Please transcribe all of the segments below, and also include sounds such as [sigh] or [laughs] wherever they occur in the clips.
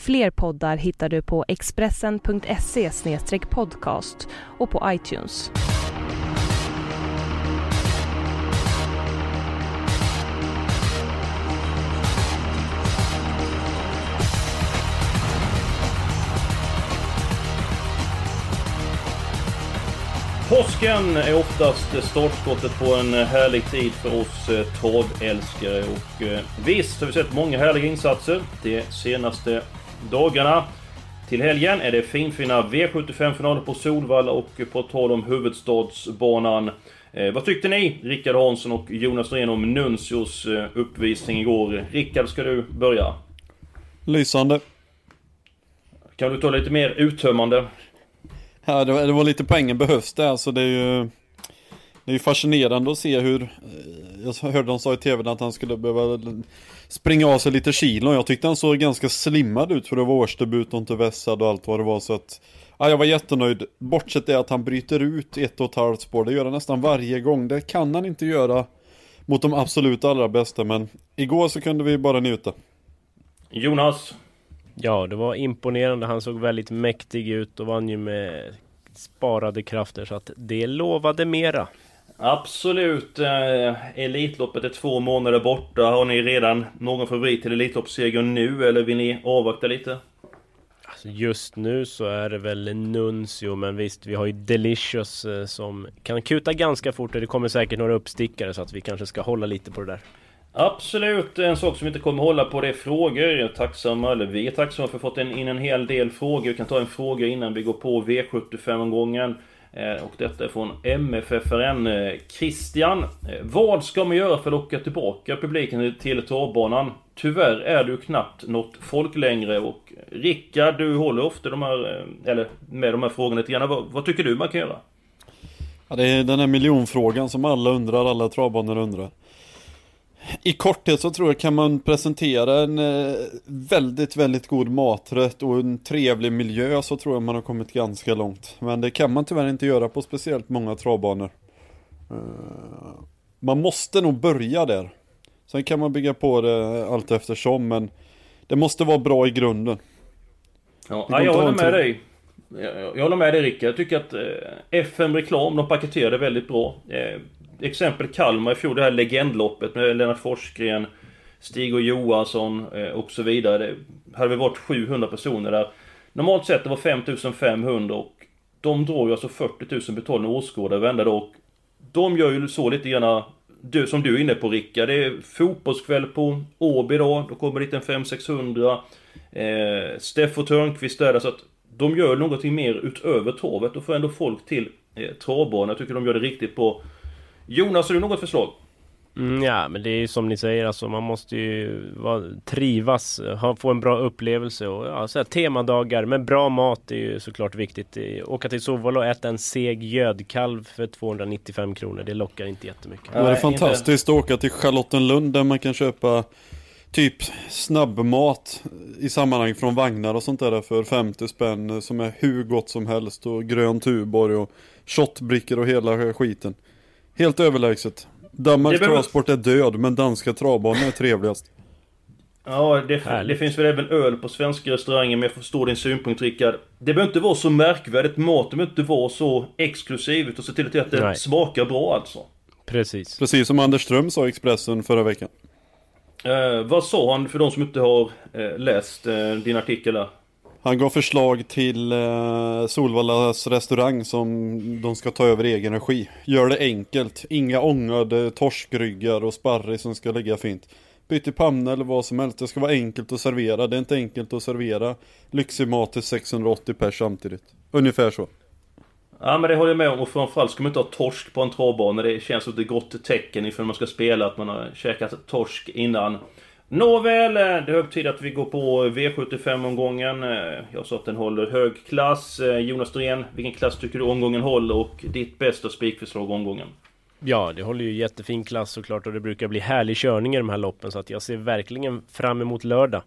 Fler poddar hittar du på expressen.se podcast och på iTunes. Påsken är oftast startskottet på en härlig tid för oss eh, torvälskare travälskare och eh, visst har vi sett många härliga insatser Det senaste dagarna. Till helgen är det finfina V75-finaler på Solvalla och på tal om huvudstadsbanan. Eh, vad tyckte ni, Rickard Hansson och Jonas Norén om Nuncios eh, uppvisning igår? Rickard, ska du börja? Lysande. Kan du ta lite mer uttömmande? Ja, det var, det var lite poängen behövs det. Alltså det är ju det är fascinerande att se hur, eh, jag hörde de sa i tv att han skulle behöva springa av sig lite kilon. Jag tyckte han såg ganska slimmad ut för att vara årsdebut och inte vässad och allt vad det var. Så att, ja, jag var jättenöjd. Bortsett det att han bryter ut ett och ett halvt spår. Det gör han nästan varje gång. Det kan han inte göra mot de absolut allra bästa. Men igår så kunde vi bara njuta. Jonas? Ja, det var imponerande. Han såg väldigt mäktig ut och vann ju med sparade krafter. Så att det lovade mera. Absolut. Eh, Elitloppet är två månader borta. Har ni redan någon favorit till Elitloppsseger nu eller vill ni avvakta lite? Alltså just nu så är det väl Nuncio, men visst, vi har ju Delicious eh, som kan kuta ganska fort och det kommer säkert några uppstickare så att vi kanske ska hålla lite på det där. Absolut, en sak som vi inte kommer hålla på det är frågor. Tacksamma, eller vi är tacksamma för att ha fått in en hel del frågor. Vi kan ta en fråga innan vi går på V75-omgången. Eh, och detta är från MFFRN eh, Christian. Eh, vad ska man göra för att locka tillbaka publiken till travbanan? Tyvärr är det ju knappt något folk längre och Rickard, du håller ofta de här, eller med de här frågorna lite grann. Vad, vad tycker du man kan göra? Ja, det är den här miljonfrågan som alla undrar, alla travbanor undrar. I korthet så tror jag kan man presentera en eh, väldigt, väldigt god maträtt och en trevlig miljö så tror jag man har kommit ganska långt. Men det kan man tyvärr inte göra på speciellt många travbanor. Eh, man måste nog börja där. Sen kan man bygga på det allt eftersom men det måste vara bra i grunden. Ja, jag håller med dig. Jag, håller med dig Rickard. Jag tycker att eh, FM Reklam, de paketerade väldigt bra exempel Kalmar i fjol, det här legendloppet med Lennart Forsgren, Stig och Johansson eh, och så vidare. Det hade väl varit 700 personer där. Normalt sett det var 5500 och de drar ju alltså 40 000 betalande åskådare varenda dag. De gör ju så lite grann, du, som du är inne på Ricka, Det är fotbollskväll på Åby då, då kommer det dit en 500-600. Eh, Steffo Törnqvist där, så att de gör någonting mer utöver travet och får ändå folk till eh, travbanan. Jag tycker de gör det riktigt bra. Jonas, har du något förslag? Mm, ja, men det är ju som ni säger, alltså, man måste ju va, trivas, ha, få en bra upplevelse och ja, så här, temadagar med bra mat är ju såklart viktigt. Åka till Sovalla och äta en seg gödkalv för 295 kronor, det lockar inte jättemycket. Ja, det är fantastiskt att åka till Charlottenlund där man kan köpa typ snabbmat i sammanhang från vagnar och sånt där för 50 spänn som är hur gott som helst och grön Tuborg och shotbrickor och hela skiten. Helt överlägset. Danmarks behöver... travsport är död, men danska travbanor är trevligast. Ja, det, det, finns väl även öl på svenska restauranger, men jag förstår din synpunkt Rickard. Det behöver inte vara så märkvärdigt, maten behöver inte vara så exklusiv, utan se till att det Nej. smakar bra alltså. Precis. Precis som Anders Ström sa i Expressen förra veckan. Eh, vad sa han för de som inte har eh, läst eh, din artikel där? Han gav förslag till eh, Solvallas restaurang som de ska ta över i egen regi. Gör det enkelt. Inga ångade torskryggar och sparris som ska ligga fint. Byt i panna eller vad som helst. Det ska vara enkelt att servera. Det är inte enkelt att servera lyxig mat till 680 pers samtidigt. Ungefär så. Ja men det håller jag med om och framförallt ska man inte ha torsk på en travbana. Det känns som ett gott tecken inför man ska spela att man har käkat torsk innan. Nåväl, eh, det är hög tid att vi går på V75-omgången. Eh, jag sa att den håller hög klass. Eh, Jonas Dorén, vilken klass tycker du omgången håller och ditt bästa spikförslag omgången? Ja, det håller ju jättefin klass såklart och det brukar bli härlig körning i de här loppen så att jag ser verkligen fram emot lördag.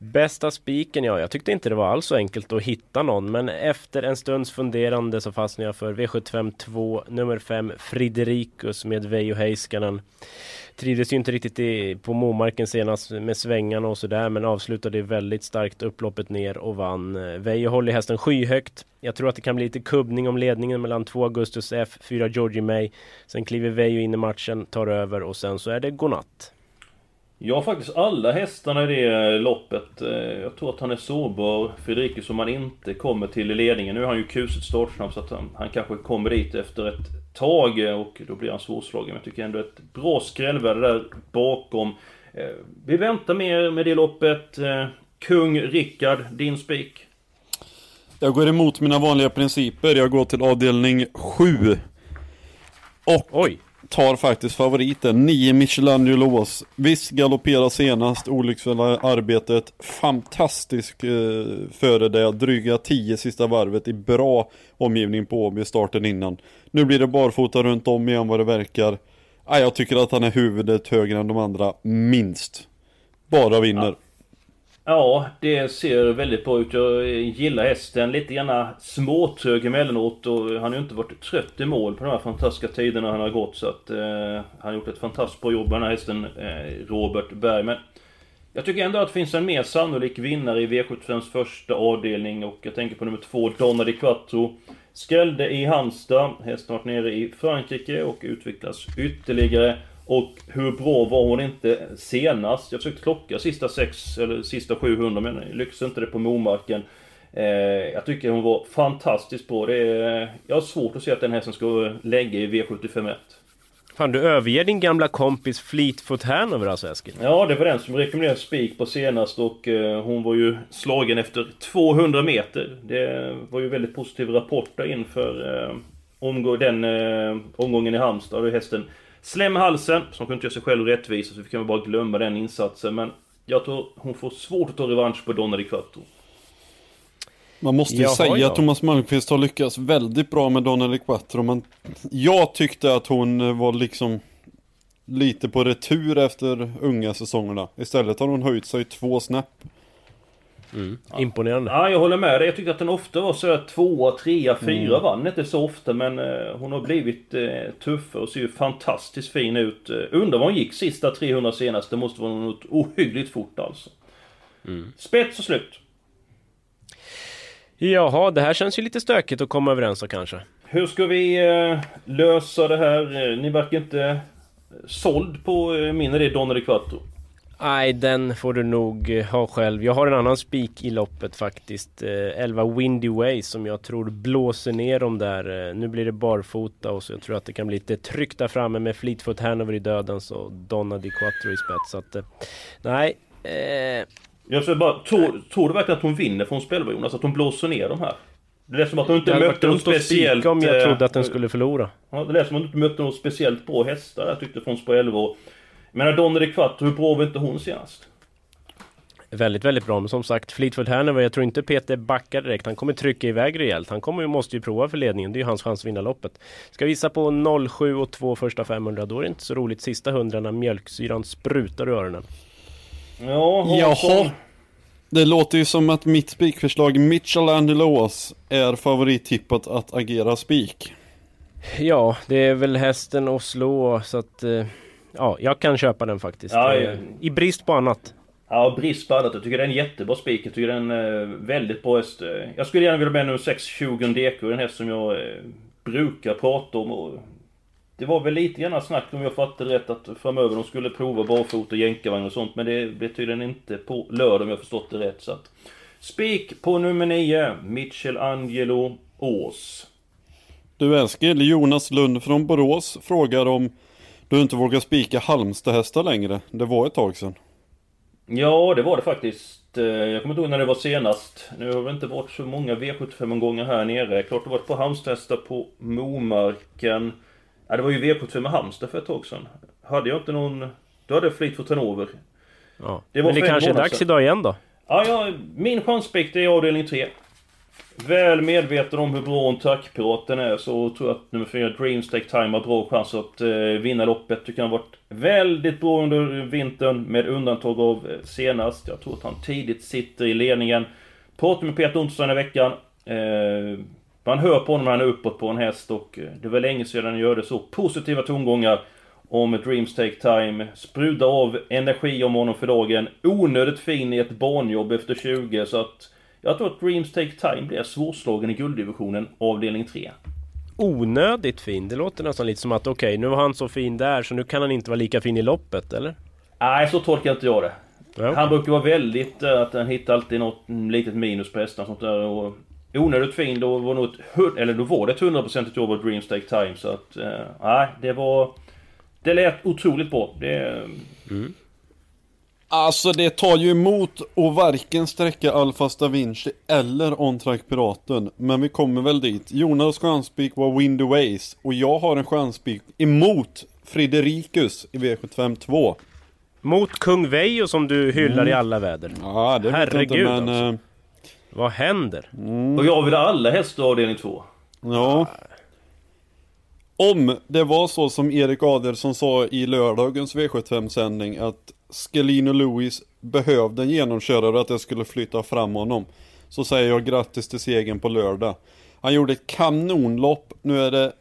Bästa spiken, ja, jag tyckte inte det var alls så enkelt att hitta någon, men efter en stunds funderande så fastnade jag för V75 2, nummer 5, Friderikus med Veijo Heiskanen. Trivdes ju inte riktigt i, på Momarken senast med svängarna och sådär, men avslutade väldigt starkt upploppet ner och vann. Veijo håller hästen skyhögt. Jag tror att det kan bli lite kubbning om ledningen mellan 2 Augustus F, 4 Georgie May. Sen kliver Veijo in i matchen, tar över och sen så är det godnatt. Jag har faktiskt alla hästarna i det loppet. Eh, jag tror att han är sårbar, Fredrikus, om han inte kommer till ledningen. Nu är han ju kusigt startsnabb så att han, han kanske kommer dit efter ett tag och då blir han svårslagen. Men jag tycker ändå ett bra skrällvärde där bakom. Eh, vi väntar mer med det loppet. Eh, Kung Rickard, din spik? Jag går emot mina vanliga principer. Jag går till avdelning 7. Och Oj tar faktiskt favoriten. 9 Michelangelo Visst galopperar senast, olycksfälla arbetet. Fantastisk eh, före det, dryga 10 sista varvet i bra omgivning på Åby starten innan. Nu blir det barfota runt om igen vad det verkar. Ah, jag tycker att han är huvudet högre än de andra, minst. Bara vinner. Ja. Ja, det ser väldigt bra ut. Jag gillar hästen. Lite grann småtrög emellanåt och han har ju inte varit trött i mål på de här fantastiska tiderna han har gått. Så att eh, han har gjort ett fantastiskt bra jobb med den här hästen, eh, Robert Berg. Men jag tycker ändå att det finns en mer sannolik vinnare i V75s första avdelning och jag tänker på nummer två, Donna di Quattro. Skrällde i Halmstad. Hästen har varit nere i Frankrike och utvecklas ytterligare. Och hur bra var hon inte senast? Jag försökte klocka sista sex eller sista 700 men lyckades inte det på Momarken. Eh, jag tycker hon var fantastiskt bra. Det är, jag har svårt att se att den hästen ska lägga i V751. Fan, du överger din gamla kompis Fleetfoot Hanover alltså Eskil? Ja, det var den som rekommenderade spik på senast och eh, hon var ju slagen efter 200 meter. Det var ju väldigt positiv rapport inför eh, omgång, den eh, omgången i Halmstad. Då hästen Slem halsen, som kunde inte göra sig själv rättvisa så vi kan väl bara glömma den insatsen. Men jag tror hon får svårt att ta revansch på Donna di Quattro. Man måste ju Jaha, säga ja. att Thomas Malmqvist har lyckats väldigt bra med Donna di Quattro. Men jag tyckte att hon var liksom lite på retur efter unga säsongerna. Istället har hon höjt sig två snäpp. Mm. Imponerande. Ja, jag håller med dig. Jag tyckte att den ofta var så tvåa, trea, fyra. Mm. Vann inte så ofta men eh, hon har blivit eh, tuffare och ser ju fantastiskt fin ut. Eh, undrar vad hon gick sista 300 senast. Det måste vara något ohyggligt fort alltså. Mm. Spets och slut. Jaha, det här känns ju lite stökigt att komma överens om kanske. Hur ska vi eh, lösa det här? Ni verkar inte såld på eh, min idé Donner Quattro. Nej, den får du nog eh, ha själv. Jag har en annan spik i loppet faktiskt. 11 eh, Windy Way som jag tror blåser ner dem där. Eh, nu blir det barfota och så jag tror att det kan bli lite tryck där framme med Fleetfoot Hanover i dödens och Donna Di Quattro i spets. Så att, nej. Eh... Jag säger bara, tror, tror du verkligen att hon vinner från spelbar Jonas? Att hon blåser ner dem här? Det är som att hon inte mötte något speciellt... om jag trodde att den skulle förlora. Ja, det är som att hon inte mötte något speciellt bra hästar jag tyckte från spår 11 men Donner de Quattro, hur bra var inte hon senast? Väldigt, väldigt bra. Men som sagt, Fleetwood Hanover, jag tror inte Peter backar direkt. Han kommer trycka iväg rejält. Han kommer, måste ju prova för ledningen. Det är ju hans chans att vinna loppet. Ska visa på 07 och 2 första 500. Då är det inte så roligt sista 100 när mjölksyran sprutar ur öronen. Ja, Jaha. Det låter ju som att mitt spikförslag Michelangelos är favorittippat att agera spik. Ja, det är väl hästen att slå så att... Eh, ja, jag kan köpa den faktiskt. Ja, eh, I brist på annat. Ja, brist på annat. Jag tycker det är en jättebra spik. Jag tycker det är en uh, väldigt bra häst. Jag skulle gärna vilja med nummer 6, 20 Deko. En häst som jag uh, brukar prata om. Och det var väl lite grann snack om jag fattade rätt att framöver de skulle prova barfota och jänkarvagn och sånt. Men det blir tydligen inte på lördag om jag förstått det rätt. Så att, spik på nummer 9, Michelangelo Ås. Du Eskil, Jonas Lund från Borås frågar om du inte vågar spika Halmstadhästar längre. Det var ett tag sedan. Ja, det var det faktiskt. Eh, jag kommer inte ihåg när det var senast. Nu har det inte varit så många V75-omgångar här nere. Klart det varit på Halmstadhästar på Momarken. Ja, det var ju V75 med Halmstad för ett tag sedan. Hade jag inte någon... Då hade jag Fleetwood Hanover. Ja. Det var Men det kanske är dags idag igen då? Ja, ja min chanspick är avdelning 3. Väl medveten om hur bra en trackpiraten är så tror jag att nummer 4 Dreams Take Time har bra chans att eh, vinna loppet. Tycker han har varit väldigt bra under vintern med undantag av eh, senast. Jag tror att han tidigt sitter i ledningen. Pratade med Peter Onsson i veckan. Eh, man hör på honom när han är uppåt på en häst och eh, det var länge sedan han gjorde så positiva tongångar om Dreams Take Time. Sprudlar av energi om honom för dagen. Onödigt fin i ett barnjobb efter 20 så att jag tror att Dreams Take Time blir svårslagen i gulddivisionen, avdelning 3. Onödigt fin? Det låter nästan lite som att okej, okay, nu var han så fin där så nu kan han inte vara lika fin i loppet, eller? Nej, så tolkar inte jag det. Ja. Han brukar vara väldigt... Uh, att han hittar alltid något litet minus på hästarna sånt där. Och onödigt fin, då var, nog ett, eller då var det ett hundraprocentigt jobb av Dreams Take Time. Så att... Uh, nej, det var... Det lät otroligt bra. Det... Mm. Alltså det tar ju emot att varken sträcka Alfa Da Vinci eller On-Track Piraten. Men vi kommer väl dit. Jonas chanspik var Wind Ways och jag har en chanspik emot Frederikus i V75 2. Mot Kung Vejo som du hyllar mm. i alla väder. Ja, det Herregud vet jag inte, men... Alltså. Vad händer? Mm. Och jag vill alla hästar avdelning 2. Ja. Om det var så som Erik Adelsson sa i lördagens V75-sändning att Scalino Lewis behövde en genomkörare och att det skulle flytta fram honom. Så säger jag grattis till segern på lördag. Han gjorde ett kanonlopp. Nu är det...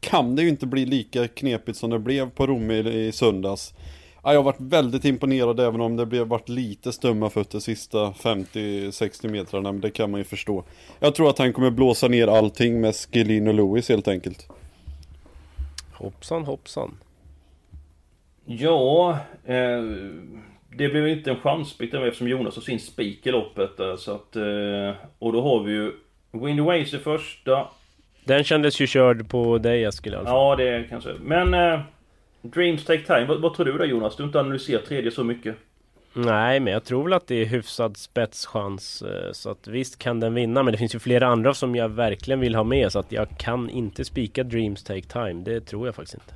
Kan det ju inte bli lika knepigt som det blev på Rom i, söndags. jag har varit väldigt imponerad även om det blev varit lite stumma fötter sista 50-60 metrarna. Men det kan man ju förstå. Jag tror att han kommer blåsa ner allting med Skelino Lewis helt enkelt. Hoppsan hoppsan. Ja, eh, det blev inte en chansbit eftersom Jonas har sin spik i loppet där, så att... Eh, och då har vi ju Windy Ways i första. Den kändes ju körd på dig Eskil alltså. Ja, det kanske. Men... Eh, Dreams Take Time, vad, vad tror du då Jonas? Du har inte analyserat tredje så mycket. Nej, men jag tror väl att det är hyfsad spetschans. Eh, så att visst kan den vinna, men det finns ju flera andra som jag verkligen vill ha med. Så att jag kan inte spika Dreams Take Time. Det tror jag faktiskt inte.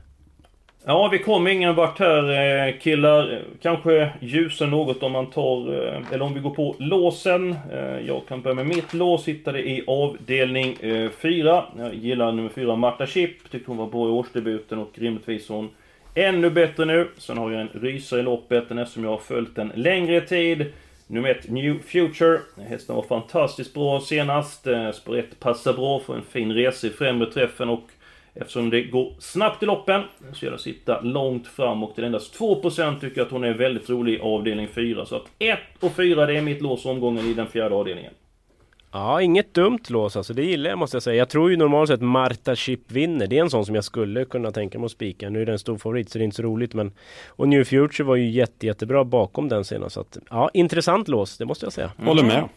Ja, vi kommer ingen vart här eh, killar. Kanske ljusen något om man tar, eh, eller om vi går på låsen. Jag kan börja med mitt lås, hittade i avdelning 4. Jag gillar nummer 4, Marta Chip. Tyckte hon var bra i årsdebuten och rimligtvis hon ännu bättre nu. Sen har jag en rysare i loppet, den eftersom jag har följt den längre tid. Nummer ett, New Future. Hästen var fantastiskt bra senast. Eh, spår 1 passar bra för en fin resa i främre träffen och Eftersom det går snabbt i loppen så gäller det att sitta långt fram och till endast 2% tycker jag att hon är väldigt rolig i avdelning 4. Så att 1 och 4 det är mitt lås omgången i den fjärde avdelningen. Ja, inget dumt lås alltså. Det gillar jag måste jag säga. Jag tror ju normalt sett Marta Chip vinner. Det är en sån som jag skulle kunna tänka mig att spika. Nu är det en stor favorit så det är inte så roligt men... Och New Future var ju jätte, jättebra bakom den senast. Så att, ja, intressant lås, det måste jag säga. Mm. Håller med.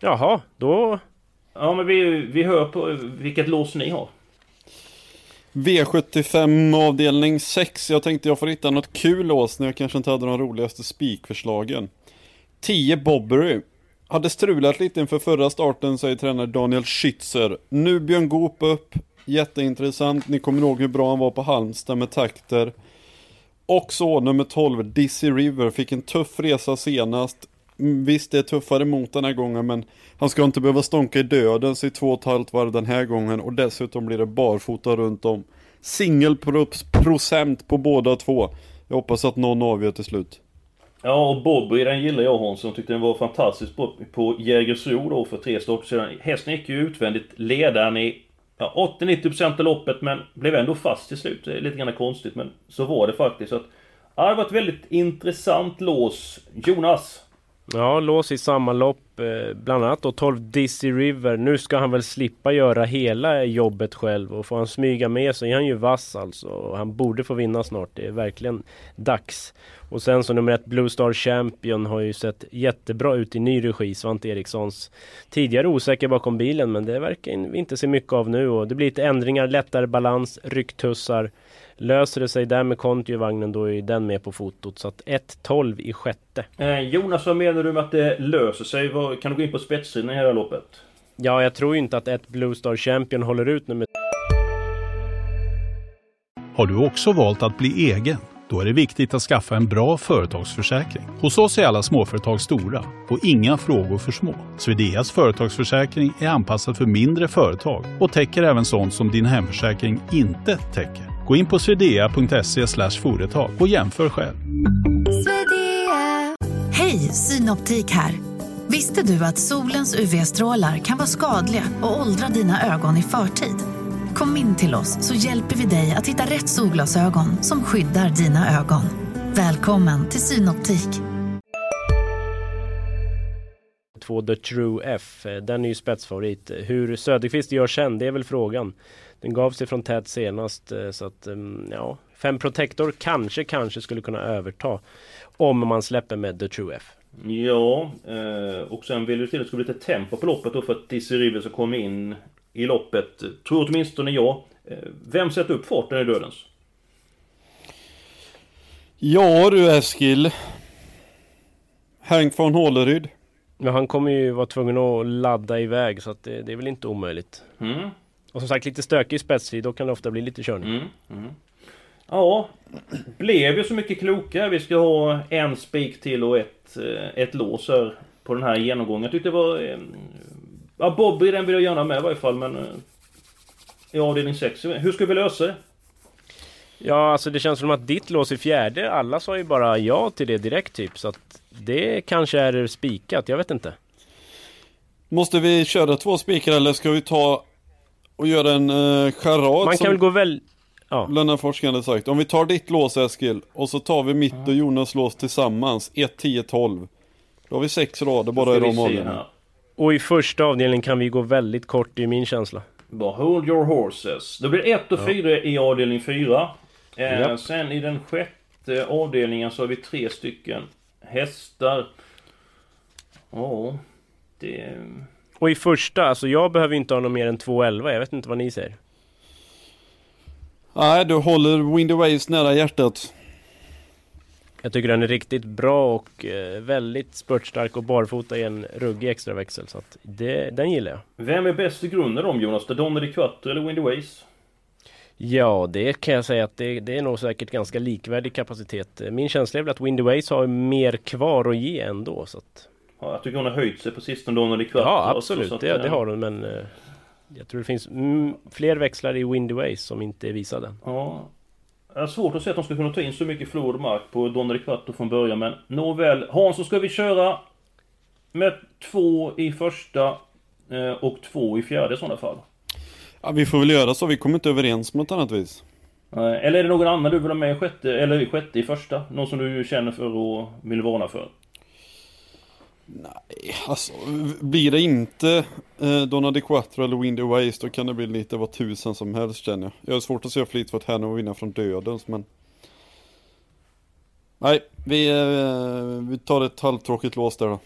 Jaha, då... Ja men vi, vi hör på vilket lås ni har. V75 avdelning 6. Jag tänkte jag får hitta något kul lås när jag kanske inte hade de roligaste spikförslagen. 10 Bobbery. Hade strulat lite inför förra starten säger tränare Daniel Schützer. Nu Björn Goop upp. Jätteintressant. Ni kommer ihåg hur bra han var på Halmstad med takter. Och så nummer 12, Dizzy River, fick en tuff resa senast. Mm, visst, det är tuffare mot den här gången, men han ska inte behöva stånka i döden i två och ett halvt varv den här gången och dessutom blir det barfota runt om. Singelprocent på båda två. Jag hoppas att någon avgör till slut. Ja, och Bobby den gillar jag Hansson. Tyckte den var fantastisk på, på Jägersro då för tre starter sedan. Hästen gick ju utvändigt ledaren i ja, 80-90% av loppet men blev ändå fast till slut. Det är lite grann konstigt men så var det faktiskt. Så att, ja, det var ett väldigt intressant lås. Jonas, Ja, lås i samma lopp. Eh, bland annat då 12 Dizzy River. Nu ska han väl slippa göra hela jobbet själv och får han smyga med så är han ju vass alltså. Han borde få vinna snart. Det är verkligen dags. Och sen så nummer ett Blue Star Champion har ju sett jättebra ut i ny regi. Svante Erikssons tidigare osäker bakom bilen men det verkar vi inte se mycket av nu och det blir lite ändringar, lättare balans, rycktussar. Löser det sig där med Conti i vagnen då är den med på fotot. Så att 1-12 i sjätte. Eh, Jonas, vad menar du med att det löser sig? Kan du gå in på spetssidan i hela loppet? Ja, jag tror inte att ett Blue Star Champion håller ut nummer... Har du också valt att bli egen? Då är det viktigt att skaffa en bra företagsförsäkring. Hos oss är alla småföretag stora och inga frågor för små. Swedeas företagsförsäkring är anpassad för mindre företag och täcker även sånt som din hemförsäkring inte täcker. Gå in på swedea.se företag och jämför själv. Hej, Synoptik här. Visste du att solens UV-strålar kan vara skadliga och åldra dina ögon i förtid? Kom in till oss så hjälper vi dig att hitta rätt solglasögon som skyddar dina ögon. Välkommen till Synoptik. Två The True F, den är ju spetsfavorit. Hur Söderqvist gör sen, det är väl frågan. Den gav sig från tät senast eh, så att mm, ja, Fem Protector kanske, kanske skulle kunna överta om man släpper med The True F. Ja, eh, och sen vill du till att det ska bli lite tempo på loppet då för att Dizzy River ska komma in i loppet. Tror åtminstone jag. Eh, vem sätter upp farten i Dödens? Ja du Eskil. Hank von Håleryd. Ja, han kommer ju vara tvungen att ladda iväg så att det, det är väl inte omöjligt. Mm. Och som sagt lite stökig spetstid, då kan det ofta bli lite körning. Mm. Mm. Ja, blev ju så mycket klokare. Vi ska ha en spik till och ett, eh, ett lås här på den här genomgången. Jag tyckte det var... Eh, ja, Bobby den vill jag gärna med i varje fall, men... Eh, I avdelning 6. Hur ska vi lösa det? Ja, alltså det känns som att ditt lås är fjärde. Alla sa ju bara ja till det direkt typ. Så att det kanske är spikat, jag vet inte. Måste vi köra två spikar eller ska vi ta och göra en uh, charad? Man kan väl gå väl... Ja. Lennart Forsgren hade sagt. Om vi tar ditt lås Eskil och så tar vi mitt och Jonas lås tillsammans. 1, 10, 12. Då har vi sex rader bara i de åldrarna. Och i första avdelningen kan vi gå väldigt kort, i min känsla. Bara hold your horses. Det blir 1 och 4 ja. i avdelning 4. Eh, sen i den sjätte avdelningen så har vi tre stycken hästar. Ja, det... Och i första, alltså jag behöver inte ha något mer än 2.11. Jag vet inte vad ni säger. Nej, du håller Windy Waves nära hjärtat. Jag tycker den är riktigt bra och eh, väldigt spurtstark och barfota i en ruggig extraväxel. Så att det, den gillar jag. Vem är bäst i grunden om Jonas? Det Donner Quattro eller Windy Waves? Ja, det kan jag säga att det, det, är nog säkert ganska likvärdig kapacitet. Min känsla är väl att Windy Waves har mer kvar att ge ändå. Så att... ja, jag tycker hon har höjt sig på sistone, Donner Quattro. Ja, absolut. Också, det, det, har hon, men eh, jag tror det finns fler växlar i Windy Ways som inte är visade. Ja. Jag har svårt att se att de ska kunna ta in så mycket och mark på Donner Quattro från början, men nåväl. Hans, så ska vi köra med två i första eh, och två i fjärde i sådana fall. Ja, vi får väl göra så. Vi kommer inte överens på något annat vis. Eller är det någon annan du vill ha med i sjätte, eller i sjätte i första? Någon som du känner för och vill varna för? Nej, alltså blir det inte eh, Donna de Quattro eller Windy Ways då kan det bli lite vad tusen som helst känner jag. Jag har svårt att se Fleetwood Hanno vinna från dödens men Nej, vi, eh, vi tar ett halvtråkigt lås där då.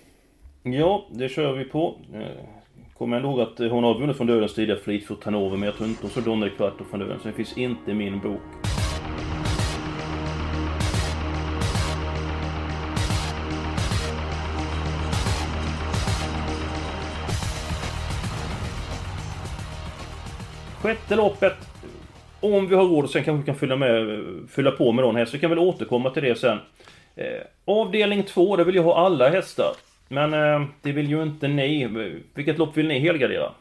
Ja, det kör vi på. Eh, kommer jag ändå ihåg att hon har vunnit från dödens tidigare Fleetwood Hanover men jag tror inte hon slår Donna de Quattro från dödens, så det finns inte i min bok. Sjätte loppet. Om vi har råd och sen kanske vi kan fylla, med, fylla på med någon häst. Så kan vi väl återkomma till det sen. Eh, avdelning 2, där vill jag ha alla hästar. Men eh, det vill ju inte ni. Vilket lopp vill ni helgardera?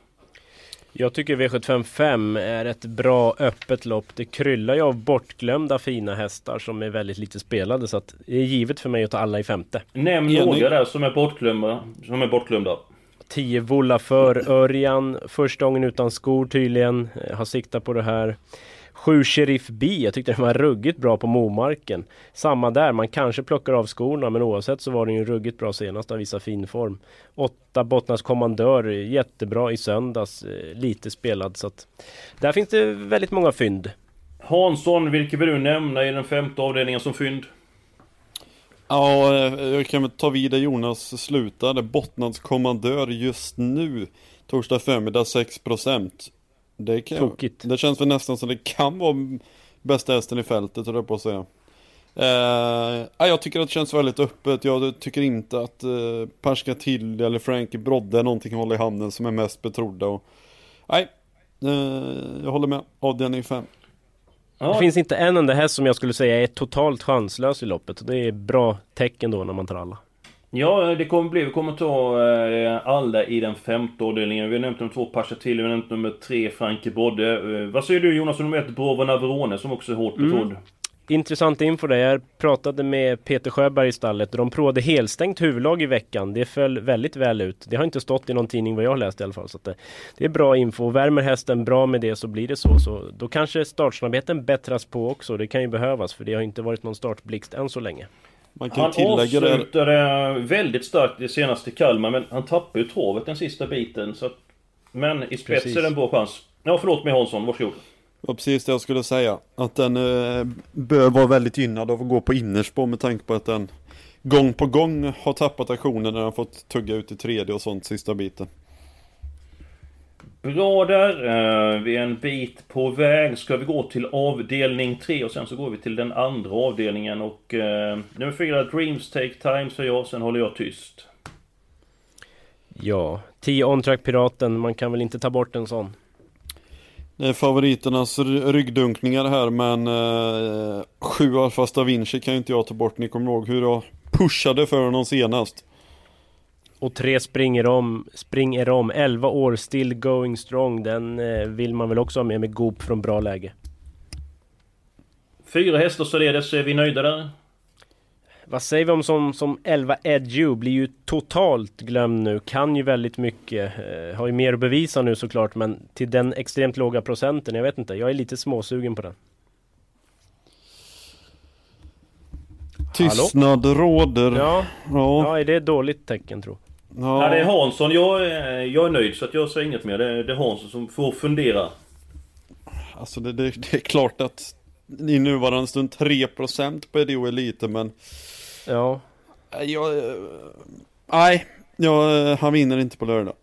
Jag tycker V755 är ett bra öppet lopp. Det kryllar ju av bortglömda fina hästar som är väldigt lite spelade. Så att det är givet för mig att ta alla i femte. Nämn några där som är bortglömda. Som är bortglömda. 10 Volla för Örjan. Första gången utan skor tydligen. Eh, har siktat på det här. 7 Sheriff B, jag tyckte den var ruggigt bra på Momarken. Samma där, man kanske plockar av skorna men oavsett så var den ju ruggigt bra senast den visar fin form. 8 Bottnas Kommandör, jättebra i söndags, eh, lite spelad så att där finns det väldigt många fynd. Hansson, vilket vill du nämna i den femte avdelningen som fynd? Ja, jag kan väl ta vid där Jonas slutade. Bottnads kommandör just nu, torsdag förmiddag 6%. Det, kan, Tokigt. det känns väl nästan som det kan vara bästa hästen i fältet, höll jag på att säga. Eh, jag tycker att det känns väldigt öppet. Jag tycker inte att eh, Perska till eller Frankie Brodde är någonting att hålla i handen som är mest betrodda. Och, nej, eh, jag håller med. Avdelning 5. Ja. Det finns inte en enda häst som jag skulle säga är totalt chanslös i loppet. Det är bra tecken då när man tar alla. Ja, det kommer bli. Vi kommer ta eh, alla i den femte avdelningen. Vi har nämnt de två Paschatilli, vi har nämnt nummer tre Franke Bodde. Eh, vad säger du Jonas om nummer ett Brovo Navarone som också är hårt betrodd? Mm. Intressant info där. Jag pratade med Peter Sjöberg i stallet och de provade helstängt huvudlag i veckan. Det föll väldigt väl ut. Det har inte stått i någon tidning vad jag har läst i alla fall. Så det, det, är bra info. Värmer hästen bra med det så blir det så. så då kanske startsnabbheten bättras på också. Det kan ju behövas för det har inte varit någon startblixt än så länge. Man kan han tillägga avslutade det... väldigt starkt i senaste Kalmar men han tappade ju travet den sista biten. Så att... Men i spets är det en bra chans. Ja förlåt mig Hansson, varsågod. Var precis det jag skulle säga. Att den eh, bör vara väldigt gynnad av att gå på innerspår med tanke på att den gång på gång har tappat aktionen när den fått tugga ut i tredje och sånt sista biten. Bra där. Eh, vi är en bit på väg. Ska vi gå till avdelning 3 och sen så går vi till den andra avdelningen och eh, nummer 4 Dreams Take Time säger jag, sen håller jag tyst. Ja, 10 on-track Piraten, man kan väl inte ta bort en sån. Det är favoriternas ryggdunkningar här men eh, sju Alfa Da Vinci kan ju inte jag ta bort. Ni kommer ihåg hur jag pushade för honom senast. Och tre springer om, springer om, 11 år, still going strong. Den eh, vill man väl också ha med med Goop från bra läge. Fyra hästar således, är vi nöjda där? Vad säger vi om som, som 11 Edju? Blir ju totalt glömd nu. Kan ju väldigt mycket. Eh, har ju mer att bevisa nu såklart men till den extremt låga procenten. Jag vet inte. Jag är lite småsugen på den. Tystnad Hallå? råder. Ja. ja. ja, är det ett dåligt tecken tro? Ja. ja, det är Hansson. Jag, jag är nöjd så att jag säger inget mer. Det är, det är Hansson som får fundera. Alltså det, det, det är klart att i nuvarande stund 3% på EDO Elite men Ja. Jag, nej, jag, han vinner inte på lördag.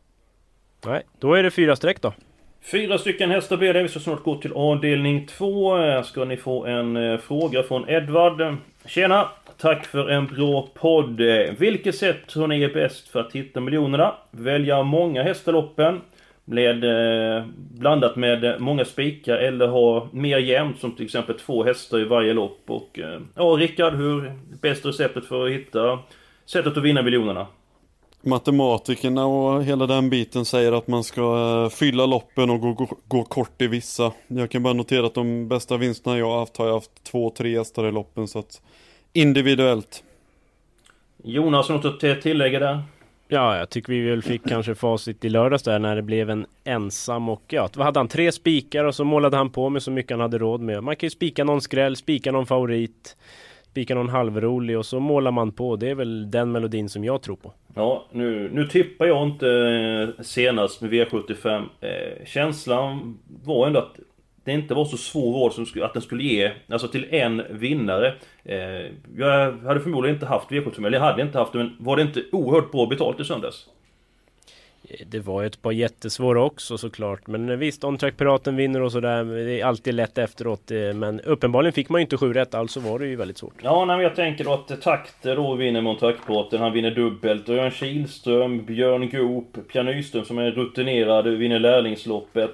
Nej, då är det fyra streck då. Fyra stycken hästar blir det. Vi ska snart gå till avdelning två. Ska ni få en eh, fråga från Edvard. Tjena! Tack för en bra podd. Vilket sätt tror ni är bäst för att hitta miljonerna? Välja många hästaloppen med, eh, blandat med många spikar eller ha mer jämnt som till exempel två hästar i varje lopp. Och eh, ja, Rickard, hur bästa receptet för att hitta sättet att vinna miljonerna? Matematikerna och hela den biten säger att man ska eh, fylla loppen och gå, gå, gå, kort i vissa. Jag kan bara notera att de bästa vinsterna jag har haft har jag haft två, tre hästar i loppen så att individuellt. Jonas, något att tillägga där? Ja, jag tycker vi väl fick kanske facit i lördags där när det blev en ensam och ja, vad hade han? Tre spikar och så målade han på med så mycket han hade råd med. Man kan ju spika någon skräll, spika någon favorit, spika någon halvrolig och så målar man på. Det är väl den melodin som jag tror på. Ja, nu, nu tippar jag inte eh, senast med V75. Eh, känslan var ändå att det inte var så svår råd som att den skulle ge, alltså till en vinnare. Eh, jag hade förmodligen inte haft V75, eller jag hade inte haft det, men var det inte oerhört bra betalt i söndags? Det var ju ett par jättesvåra också såklart. Men visst, On-Track Piraten vinner och sådär. Det är alltid lätt efteråt. Eh, men uppenbarligen fick man ju inte sju rätt, alltså var det ju väldigt svårt. Ja, nej, men jag tänker då att Takter då vinner med On-Track Piraten. Han vinner dubbelt. Örjan Kihlström, Björn Goop, Pia Nyström som är rutinerad, vinner lärlingsloppet.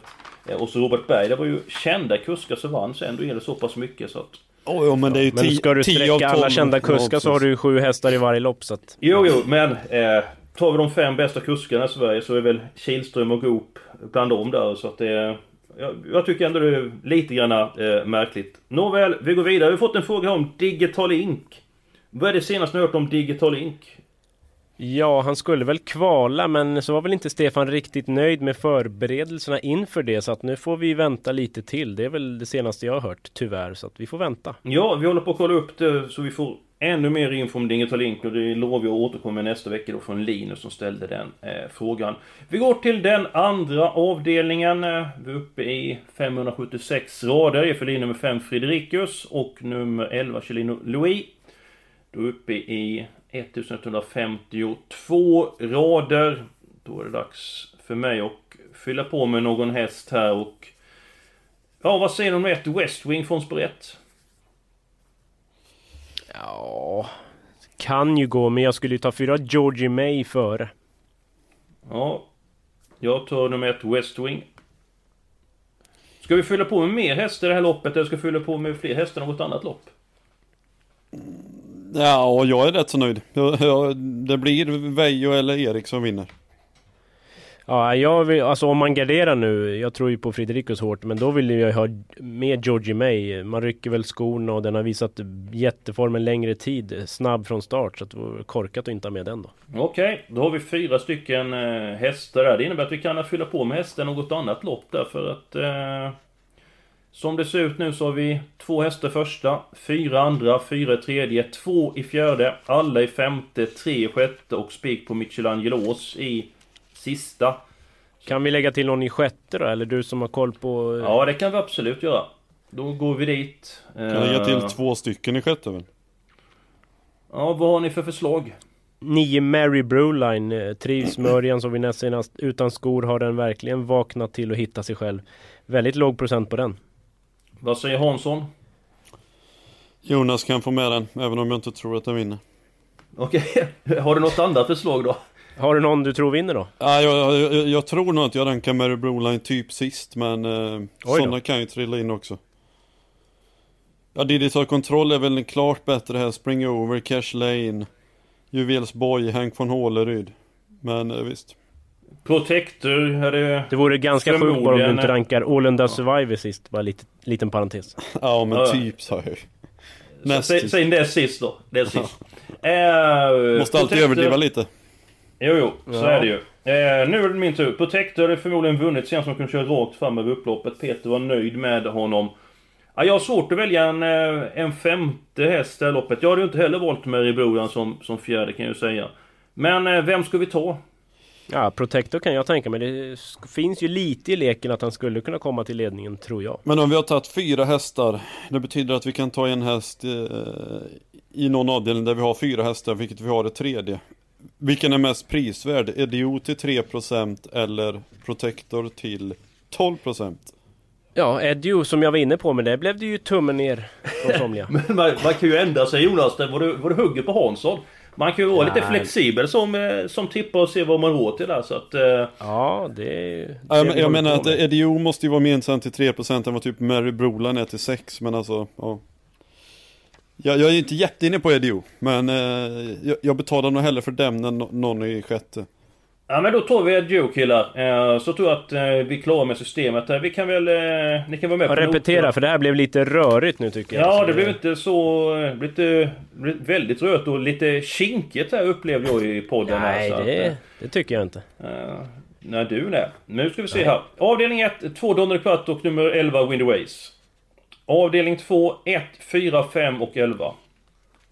Eh, och så Robert Berg, det var ju kända kuskar som vann, så ändå är det så pass mycket så att... Oh, jo, men det är ju Men ska du sträcka alla kända kuskar så har du ju sju hästar i varje lopp så att... Jo, jo, men... Eh, tar vi de fem bästa kuskarna i Sverige så är väl Kihlström och Goop bland dem där så att det... Jag, jag tycker ändå det är lite grann eh, märkligt. Nåväl, vi går vidare. Vi har fått en fråga om Digital Ink. Vad är det senaste ni hört om Digital Ink? Ja, han skulle väl kvala men så var väl inte Stefan riktigt nöjd med förberedelserna inför det så att nu får vi vänta lite till. Det är väl det senaste jag har hört tyvärr så att vi får vänta. Ja, vi håller på att kolla upp det så vi får ännu mer info om Digital Link och det lovar jag att återkomma nästa vecka då från Linus som ställde den eh, frågan. Vi går till den andra avdelningen. Eh, vi är uppe i 576 rader. Det är för nummer 5 Fredrikus och nummer 11 Chelino Louis. Då är uppe i 1152 rader. Då är det dags för mig att fylla på med någon häst här och... Ja, vad säger du om ett West Wing från spår Ja... Kan ju gå, men jag skulle ju ta fyra Georgie May före. Ja. Jag tar nummer ett West Wing. Ska vi fylla på med mer hästar i det här loppet eller ska vi fylla på med fler hästar i något annat lopp? Ja, jag är rätt så nöjd. det blir Vejo eller Erik som vinner. Ja, jag vill, alltså om man garderar nu, jag tror ju på Fredricus hårt, men då vill jag ha med Georgie May. Man rycker väl skorna och den har visat jätteform en längre tid, snabb från start, så det vore korkat att inte ha med den då. Okej, okay, då har vi fyra stycken eh, hästar där. Det innebär att vi kan fylla på med hästar något annat lopp där för att... Eh, som det ser ut nu så har vi två hästar första, fyra andra, fyra tredje, två i fjärde, alla i femte, tre i sjätte och spik på Michelangelos i sista. Kan vi lägga till någon i sjätte då? Eller du som har koll på... Ja, det kan vi absolut göra. Då går vi dit. Kan lägga till eh, två stycken i sjätte väl? Ja, vad har ni för förslag? Nio Mary Broline eh, Trivs med Örjan som vi näst senast utan skor har den verkligen vaknat till att hitta sig själv. Väldigt låg procent på den. Vad säger Hansson? Jonas kan få med den, även om jag inte tror att den vinner. Okej, okay. [laughs] har du något annat förslag då? Har du någon du tror vinner då? Ja, jag, jag, jag tror nog att jag rankar Mary Broline typ sist, men eh, sådana kan ju trilla in också. Ja, Digital Control är väl en klart bättre här. Spring Over, Cash Lane, Juvels Boy, Hank von Håleryd. Men eh, visst. Protector är det... Det vore ganska sjukt bara om du inte rankar Ålunda Survivor sist. Bara lite, liten parentes. ja, men typ så här. Säg, säg det sist då. Det sist. Ja. Uh, Måste alltid överdriva lite. Jo, jo, så ja. är det ju. Eh, nu är det min tur. Protector hade förmodligen vunnit sen som kunde köra rakt fram över upploppet. Peter var nöjd med honom. Ja, jag har svårt att välja en, eh, en femte häst i loppet. Jag hade ju inte heller valt Mary Brodan som, som fjärde kan jag ju säga. Men eh, vem ska vi ta? Ja, Protector kan jag tänka mig. Det finns ju lite i leken att han skulle kunna komma till ledningen, tror jag. Men om vi har tagit fyra hästar, det betyder att vi kan ta en häst eh, i någon avdelning där vi har fyra hästar, vilket vi har det tredje. Vilken är mest prisvärd? EDO till 3% eller Protector till 12%? Ja, Edio som jag var inne på, men det blev det ju tummen ner från somliga. [laughs] men man, man, kan ju ändra sig Jonas, vad du, vad du hugger på Hansson. Man kan ju vara Nej. lite flexibel som, eh, som tippar och se vad man råd till där så att... Eh... Ja, det... det jag, jag menar att Edio måste ju vara mer intressant till 3% än vad typ Mary Brolan är till 6 men alltså, ja. Jag, jag är inte jätteinne på EDO, men eh, jag, jag, betalar nog hellre för dem än någon i sjätte. Ja men då tar vi EDO killar. Eh, så tror jag att eh, vi är klara med systemet här. Vi kan väl... Eh, ni kan vara med på Repetera, noterna. för det här blev lite rörigt nu tycker jag. Ja, det blev inte så... Det blev lite, väldigt rörigt och lite kinkigt här upplevde jag i podden. Nej, här, det, att, det tycker jag inte. nej, du nej. Nu ska vi se nej. här. Avdelning 1, 2 Donner Kvart och nummer 11 Windy Ways. Avdelning 2, 1, 4, 5 och 11.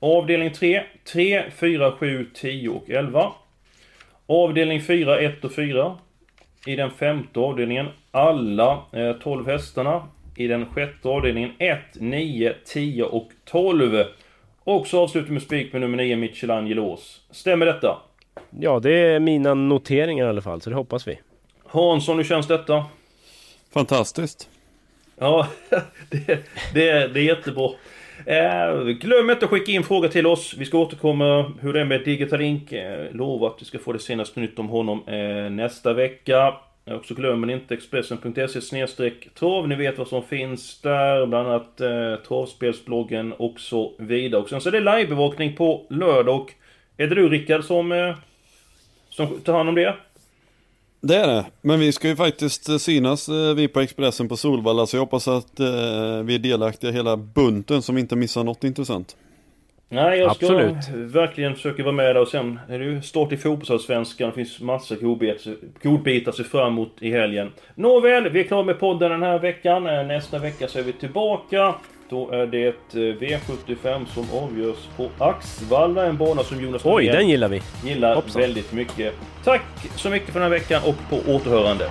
Avdelning 3, 3, 4, 7, 10 och 11. Avdelning 4, 1 och 4. I den femte avdelningen alla eh, 12 hästarna. I den sjätte avdelningen 1, 9, 10 och 12. Och så avslutar vi med spik med nummer 9, Michelangelos. Stämmer detta? Ja, det är mina noteringar i alla fall, så det hoppas vi. Hansson, hur känns detta? Fantastiskt. Ja, [laughs] det, det, det är jättebra. Eh, glöm inte att skicka in frågor till oss. Vi ska återkomma hur det är med Digitalink. Eh, lovar att vi ska få det senaste nytt om honom eh, nästa vecka. Eh, och så glömmer ni inte Expressen.se snedstreck trav. Ni vet vad som finns där. Bland annat eh, travspelsbloggen och så vidare. Och sen så är det livebevakning på lördag. Och är det du Rickard som, eh, som tar hand om det? Det är det, men vi ska ju faktiskt eh, synas eh, vi på Expressen på Solvalla så jag hoppas att eh, vi är delaktiga hela bunten som inte missar något intressant. Nej, jag ska Absolut. verkligen försöka vara med där och sen är det ju start i fotbollsallsvenskan. Det finns massa godbitar att se fram emot i helgen. Nåväl, vi är klara med podden den här veckan. Nästa vecka så är vi tillbaka. Då är det V75 som avgörs på Axvalla, en bana som Jonas Oj, den gillar vi! Gillar Hoppsan. väldigt mycket. Tack så mycket för den här veckan och på återhörande.